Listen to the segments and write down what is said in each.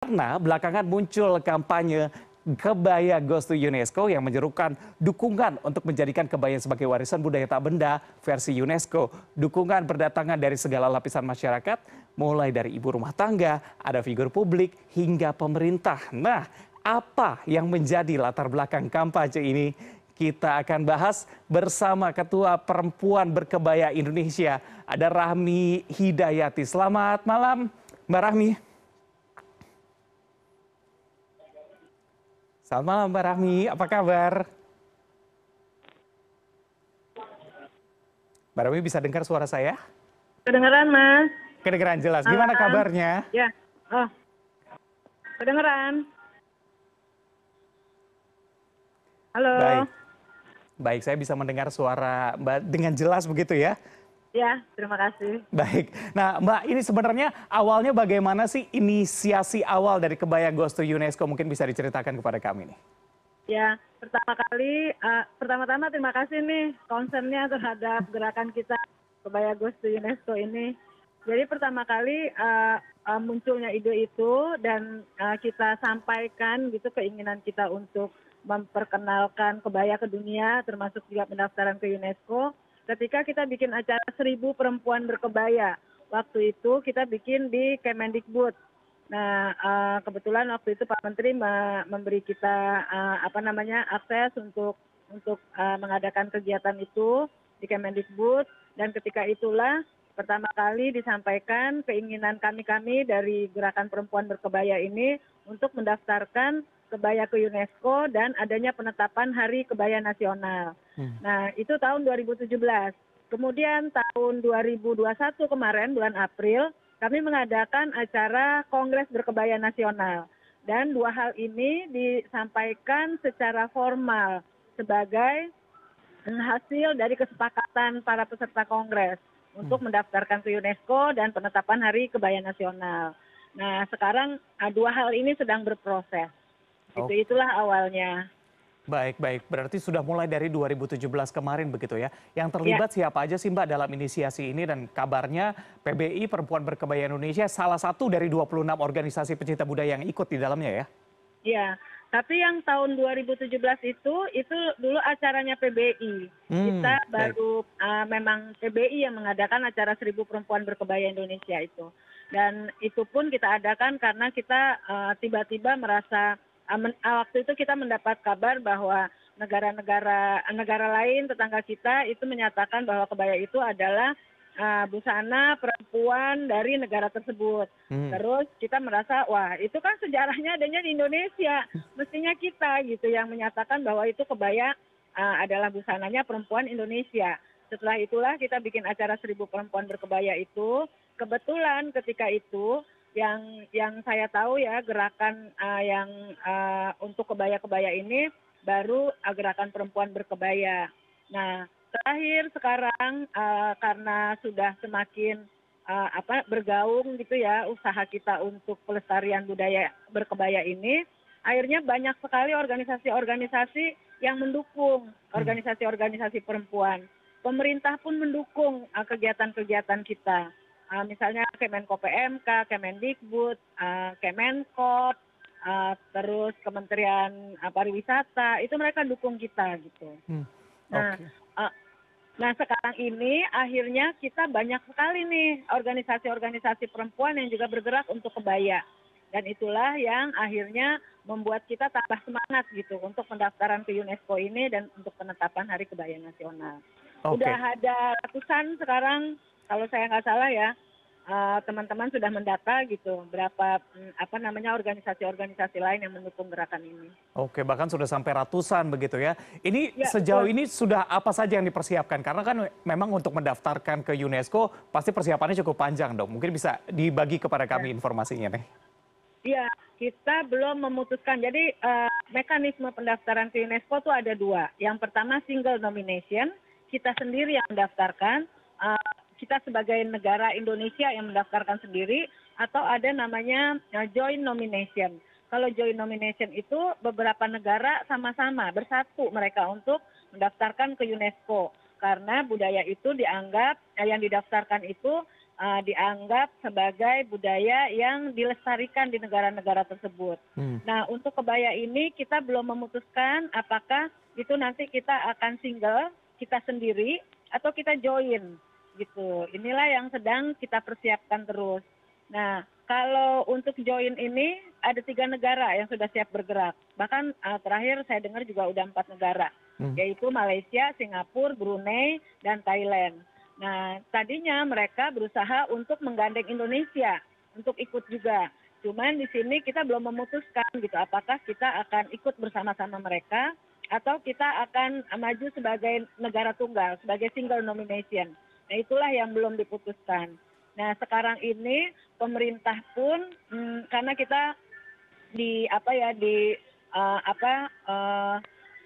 Karena belakangan muncul kampanye Kebaya Goes to UNESCO yang menyerukan dukungan untuk menjadikan kebaya sebagai warisan budaya tak benda versi UNESCO. Dukungan berdatangan dari segala lapisan masyarakat, mulai dari ibu rumah tangga, ada figur publik, hingga pemerintah. Nah, apa yang menjadi latar belakang kampanye ini? Kita akan bahas bersama Ketua Perempuan Berkebaya Indonesia, ada Rahmi Hidayati. Selamat malam, Mbak Rahmi. Selamat malam Mbak Rahmi, apa kabar? Mbak Rahmi bisa dengar suara saya? Kedengeran, Mas. Kedengeran jelas. Gimana kabarnya? Ya. Oh. Kedengeran. Halo. Baik. Baik, saya bisa mendengar suara Mbak dengan jelas begitu ya. Ya, terima kasih. Baik. Nah, Mbak, ini sebenarnya awalnya bagaimana sih inisiasi awal dari Kebaya Goes to UNESCO? Mungkin bisa diceritakan kepada kami nih. Ya, pertama kali, uh, pertama-tama terima kasih nih concernnya terhadap gerakan kita Kebaya Goes to UNESCO ini. Jadi pertama kali uh, uh, munculnya ide itu dan uh, kita sampaikan gitu keinginan kita untuk memperkenalkan kebaya ke dunia termasuk juga pendaftaran ke UNESCO ketika kita bikin acara seribu perempuan berkebaya waktu itu kita bikin di Kemendikbud. Nah uh, kebetulan waktu itu Pak Menteri me memberi kita uh, apa namanya akses untuk untuk uh, mengadakan kegiatan itu di Kemendikbud. Dan ketika itulah pertama kali disampaikan keinginan kami-kami dari gerakan perempuan berkebaya ini untuk mendaftarkan kebaya ke UNESCO dan adanya penetapan Hari Kebaya Nasional. Hmm. Nah, itu tahun 2017. Kemudian tahun 2021 kemarin bulan April kami mengadakan acara Kongres Berkebaya Nasional. Dan dua hal ini disampaikan secara formal sebagai hasil dari kesepakatan para peserta kongres untuk mendaftarkan ke UNESCO dan penetapan Hari Kebaya Nasional. Nah, sekarang ah, dua hal ini sedang berproses. Itu itulah awalnya. Baik, baik. Berarti sudah mulai dari 2017 kemarin begitu ya. Yang terlibat siapa aja sih Mbak dalam inisiasi ini dan kabarnya PBI Perempuan Berkebaya Indonesia salah satu dari 26 organisasi pecinta budaya yang ikut di dalamnya ya. Ya, tapi yang tahun 2017 itu itu dulu acaranya PBI. Hmm, Kita baik. baru ah, memang PBI yang mengadakan acara Seribu Perempuan Berkebaya Indonesia itu. Dan itu pun kita adakan karena kita ah, tiba-tiba merasa ah, men- ah, waktu itu kita mendapat kabar bahwa negara-negara negara lain tetangga kita itu menyatakan bahwa kebaya itu adalah ah, busana perempuan dari negara tersebut. Hmm. Terus kita merasa wah itu kan sejarahnya adanya di Indonesia, mestinya kita gitu yang menyatakan bahwa itu kebaya uh, adalah busananya perempuan Indonesia. Setelah itulah kita bikin acara seribu perempuan berkebaya itu. Kebetulan ketika itu yang yang saya tahu ya gerakan uh, yang uh, untuk kebaya-kebaya ini baru uh, gerakan perempuan berkebaya. Nah terakhir sekarang uh, karena sudah semakin uh, apa bergaung gitu ya usaha kita untuk pelestarian budaya berkebaya ini akhirnya banyak sekali organisasi-organisasi yang mendukung organisasi-organisasi perempuan. Pemerintah pun mendukung uh, kegiatan-kegiatan kita misalnya Kemenko PMK, Kemendikbud, uh, Kemenkop, uh, terus Kementerian uh, Pariwisata itu mereka dukung kita gitu. Hmm. Nah, nah sekarang ini akhirnya kita banyak sekali nih organisasi-organisasi perempuan yang juga bergerak untuk kebaya. Dan itulah yang akhirnya membuat kita tambah semangat gitu untuk pendaftaran ke UNESCO ini dan untuk penetapan Hari Kebaya Nasional. Oke. Udah ada ratusan sekarang, kalau saya nggak salah ya, eh, teman-teman sudah mendata gitu berapa mm, apa namanya organisasi-organisasi lain yang mendukung gerakan ini. Oke, bahkan sudah sampai ratusan begitu ya. Ini Ya, sejauh betul. ini sudah apa saja yang dipersiapkan? Karena kan memang untuk mendaftarkan ke UNESCO pasti persiapannya cukup panjang dong. Mungkin bisa dibagi kepada kami informasinya nih. Iya, kita belum memutuskan. Jadi eh, mekanisme pendaftaran ke UNESCO itu ada dua. Yang pertama single nomination, kita sendiri yang mendaftarkan. Kita sebagai negara Indonesia yang mendaftarkan sendiri, atau ada namanya eh, joint nomination. Kalau joint nomination itu beberapa negara sama-sama bersatu mereka untuk mendaftarkan ke UNESCO karena budaya itu dianggap eh, yang didaftarkan itu uh, dianggap sebagai budaya yang dilestarikan di negara-negara tersebut. Hmm. Nah, untuk kebaya ini kita belum memutuskan apakah itu nanti kita akan single, kita sendiri, atau kita join gitu. Inilah yang sedang kita persiapkan terus. Nah, kalau untuk join ini ada tiga negara yang sudah siap bergerak. Bahkan uh, terakhir saya dengar juga udah empat negara, Hmm. yaitu Malaysia, Singapura, Brunei, dan Thailand. Nah, tadinya mereka berusaha untuk menggandeng Indonesia untuk ikut juga. Cuman di sini kita belum memutuskan gitu apakah kita akan ikut bersama-sama mereka atau kita akan maju sebagai negara tunggal, sebagai single nomination. Nah, itulah yang belum diputuskan. Nah, sekarang ini pemerintah pun hmm, karena kita di apa ya di uh, apa uh,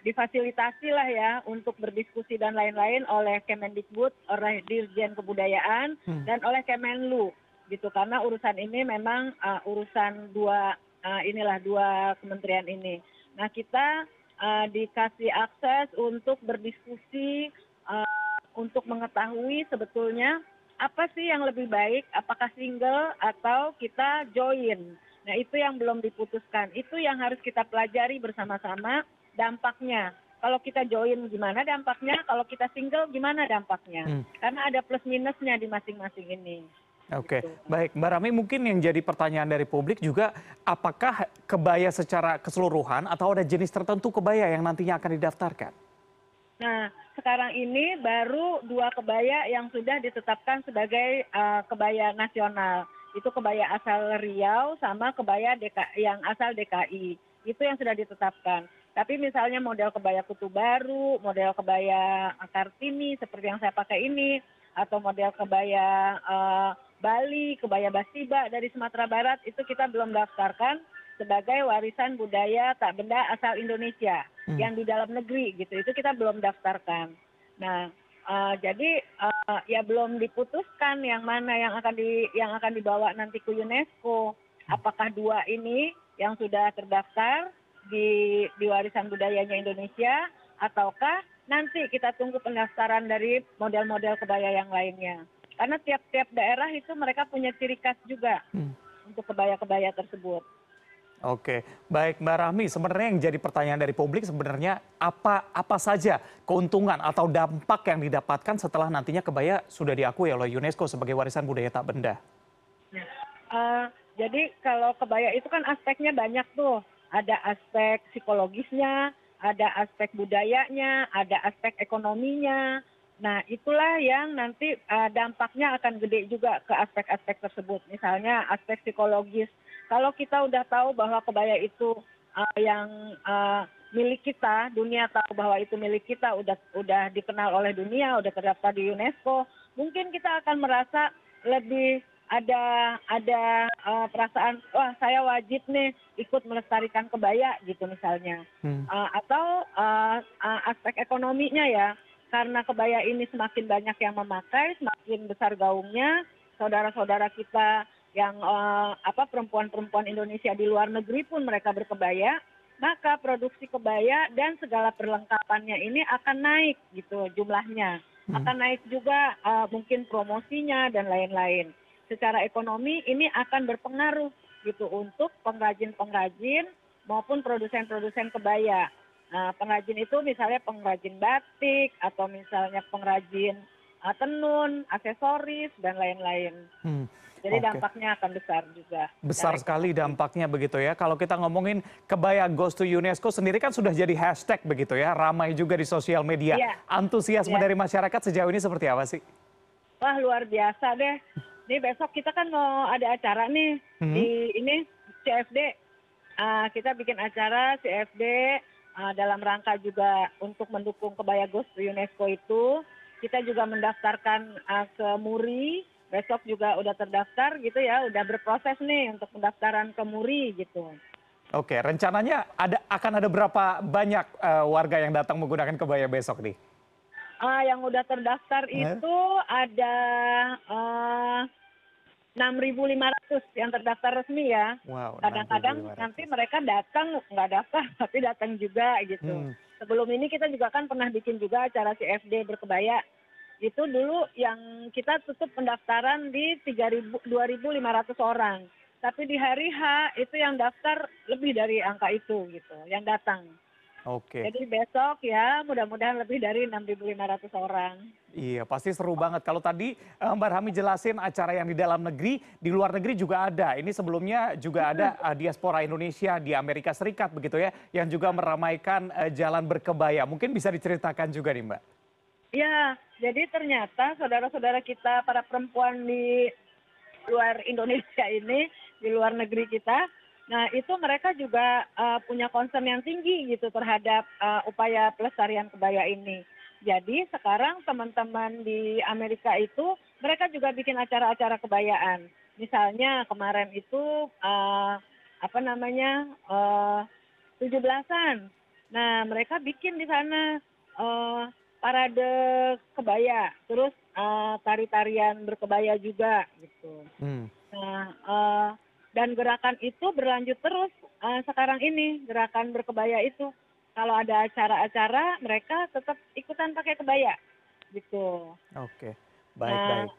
difasilitasi lah ya untuk berdiskusi dan lain-lain oleh Kemendikbud, oleh Dirjen Kebudayaan Hmm. dan oleh Kemenlu gitu karena urusan ini memang uh, urusan dua uh, inilah dua kementerian ini. Nah, kita uh, dikasih akses untuk berdiskusi uh, untuk mengetahui sebetulnya apa sih yang lebih baik, apakah single atau kita join. Nah, itu yang belum diputuskan. Itu yang harus kita pelajari bersama-sama dampaknya. Kalau kita join gimana dampaknya, kalau kita single gimana dampaknya. Hmm. Karena ada plus minusnya di masing-masing ini. Oke, Gitu. baik. Mbak Rami mungkin yang jadi pertanyaan dari publik juga apakah kebaya secara keseluruhan atau ada jenis tertentu kebaya yang nantinya akan didaftarkan? Nah, sekarang ini baru dua kebaya yang sudah ditetapkan sebagai uh, kebaya nasional. Itu kebaya asal Riau sama kebaya yang asal DKI. Itu yang sudah ditetapkan. Tapi misalnya model kebaya kutu baru, model kebaya Kartini seperti yang saya pakai ini, atau model kebaya uh, Bali, kebaya Basiba dari Sumatera Barat, itu kita belum daftarkan sebagai warisan budaya tak benda asal Indonesia. Yang di dalam negeri gitu itu kita belum daftarkan. Nah uh, jadi uh, ya belum diputuskan yang mana yang akan di yang akan dibawa nanti ke UNESCO. Apakah dua ini yang sudah terdaftar di di warisan budayanya Indonesia ataukah nanti kita tunggu pendaftaran dari model-model kebaya yang lainnya. Karena tiap-tiap daerah itu mereka punya ciri khas juga Hmm. untuk kebaya-kebaya tersebut. Oke, baik Mbak Rahmi. Sebenarnya yang jadi pertanyaan dari publik sebenarnya apa apa saja keuntungan atau dampak yang didapatkan setelah nantinya kebaya sudah diakui oleh UNESCO sebagai warisan budaya tak benda? Eh, jadi kalau kebaya itu kan aspeknya banyak tuh. Ada aspek psikologisnya, ada aspek budayanya, ada aspek ekonominya. Nah, itulah yang nanti eh, dampaknya akan gede juga ke aspek-aspek tersebut. Misalnya aspek psikologis. Kalau kita udah tahu bahwa kebaya itu eh, yang eh, milik kita, dunia tahu bahwa itu milik kita, udah udah dikenal oleh dunia, udah terdaftar di UNESCO, mungkin kita akan merasa lebih ada ada uh, perasaan wah saya wajib nih ikut melestarikan kebaya gitu misalnya Hmm. Uh, atau uh, uh, aspek ekonominya ya karena kebaya ini semakin banyak yang memakai semakin besar gaungnya saudara-saudara kita yang uh, apa perempuan-perempuan Indonesia di luar negeri pun mereka berkebaya maka produksi kebaya dan segala perlengkapannya ini akan naik gitu jumlahnya Hmm. akan naik juga uh, mungkin promosinya dan lain-lain secara ekonomi ini akan berpengaruh gitu untuk pengrajin-pengrajin maupun produsen-produsen kebaya. Nah, pengrajin itu misalnya pengrajin batik atau misalnya pengrajin uh, tenun, aksesoris dan lain-lain. Hmm. Jadi Oke. dampaknya akan besar juga. Besar Secara sekali dampaknya begitu ya. Kalau kita ngomongin kebaya goes to UNESCO sendiri kan sudah jadi hashtag begitu ya. Ramai juga di sosial media. Iya. Antusiasme Iya. dari masyarakat sejauh ini seperti apa sih? Wah luar biasa deh. Nih besok kita kan mau ada acara nih Hmm. di ini CFD. Ah, kita bikin acara CFD dalam rangka juga untuk mendukung kebaya Ghost UNESCO itu. Kita juga mendaftarkan ah, ke Muri. Besok juga udah terdaftar gitu ya, udah berproses nih untuk pendaftaran ke Muri gitu. Oke, rencananya ada akan ada berapa banyak eh, warga yang datang menggunakan kebaya besok nih? Ah, yang udah terdaftar Eh? itu ada ah, 6.500 yang terdaftar resmi ya. Wow. kadang-kadang 6.500. nanti mereka datang nggak daftar tapi datang juga gitu. Hmm. Sebelum ini kita juga kan pernah bikin juga acara CFD berkebaya itu dulu yang kita tutup pendaftaran di 3.000 2.500 orang. Tapi di hari H itu yang daftar lebih dari angka itu gitu, yang datang. Oke. Jadi besok ya mudah-mudahan lebih dari 6.500 orang. Iya, pasti seru banget. Kalau tadi eh, Mbak Rami jelasin acara yang di dalam negeri, di luar negeri juga ada. Ini sebelumnya juga ada eh, diaspora Indonesia di Amerika Serikat begitu ya, yang juga meramaikan eh, jalan berkebaya. Mungkin bisa diceritakan juga nih Mbak. Ya, jadi ternyata saudara-saudara kita para perempuan di luar Indonesia ini, di luar negeri kita, nah itu mereka juga uh, punya concern yang tinggi gitu terhadap uh, upaya pelestarian kebaya ini. Jadi sekarang teman-teman di Amerika itu mereka juga bikin acara-acara kebayaan. Misalnya kemarin itu uh, apa namanya uh, 17-an. Nah mereka bikin di sana uh, parade kebaya, terus uh, tari-tarian berkebaya juga gitu. Hmm. Nah, uh, dan gerakan itu berlanjut terus uh, sekarang ini gerakan berkebaya itu. Kalau ada acara-acara, mereka tetap ikutan pakai kebaya, gitu. Oke, baik Nah, baik.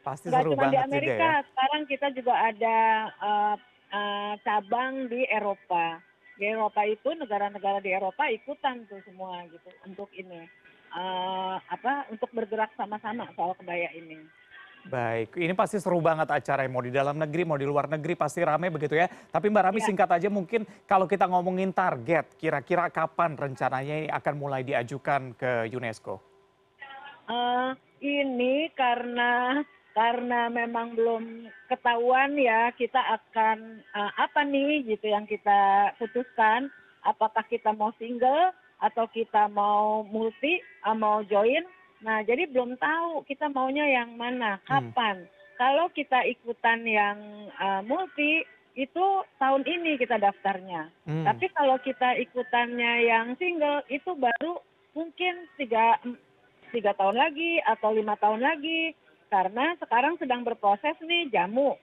Pasti seru cuma di banget juga Amerika, ya. sekarang kita juga ada uh, uh, cabang di Eropa. Di Eropa itu negara-negara di Eropa ikutan tuh semua gitu untuk ini uh, apa untuk bergerak sama-sama soal kebaya ini. Baik, ini pasti seru banget acara mau di dalam negeri, mau di luar negeri pasti rame begitu ya. Tapi Mbak Rami Ya. singkat aja mungkin kalau kita ngomongin target, kira-kira kapan rencananya ini akan mulai diajukan ke UNESCO? Eh, ini karena karena memang belum ketahuan ya kita akan eh, apa nih gitu yang kita putuskan apakah kita mau single atau kita mau multi eh, mau join nah jadi belum tahu kita maunya yang mana Hmm. kapan kalau kita ikutan yang eh, multi itu tahun ini kita daftarnya Hmm. tapi kalau kita ikutannya yang single itu baru mungkin tiga tiga tahun lagi atau lima tahun lagi karena sekarang sedang berproses nih jamu.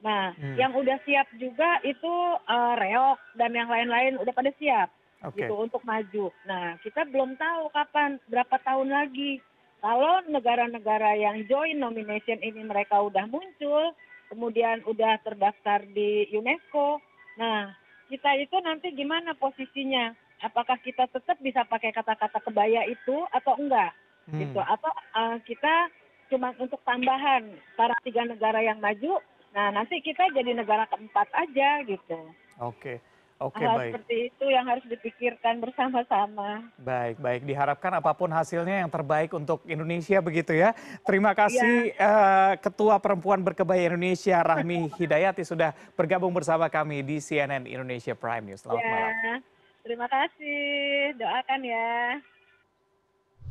Nah, Hmm. yang udah siap juga itu eh, reok dan yang lain-lain udah pada siap Oke. gitu untuk maju. Nah, kita belum tahu kapan berapa tahun lagi. Kalau negara-negara yang join nomination ini mereka udah muncul, kemudian udah terdaftar di UNESCO. Nah, kita itu nanti gimana posisinya? Apakah kita tetap bisa pakai kata-kata kebaya itu atau enggak? Hmm. gitu atau uh, kita cuma untuk tambahan para tiga negara yang maju nah nanti kita jadi negara keempat aja gitu Oke, oke hal baik. seperti itu yang harus dipikirkan bersama-sama Baik, baik. Diharapkan apa pun hasilnya yang terbaik untuk Indonesia begitu ya. Terima Iya. kasih eh, Ketua Perempuan Berkebaya Indonesia Rahmi Hidayati sudah bergabung bersama kami di CNN Indonesia Prime News. Selamat malam. ya terima kasih doakan ya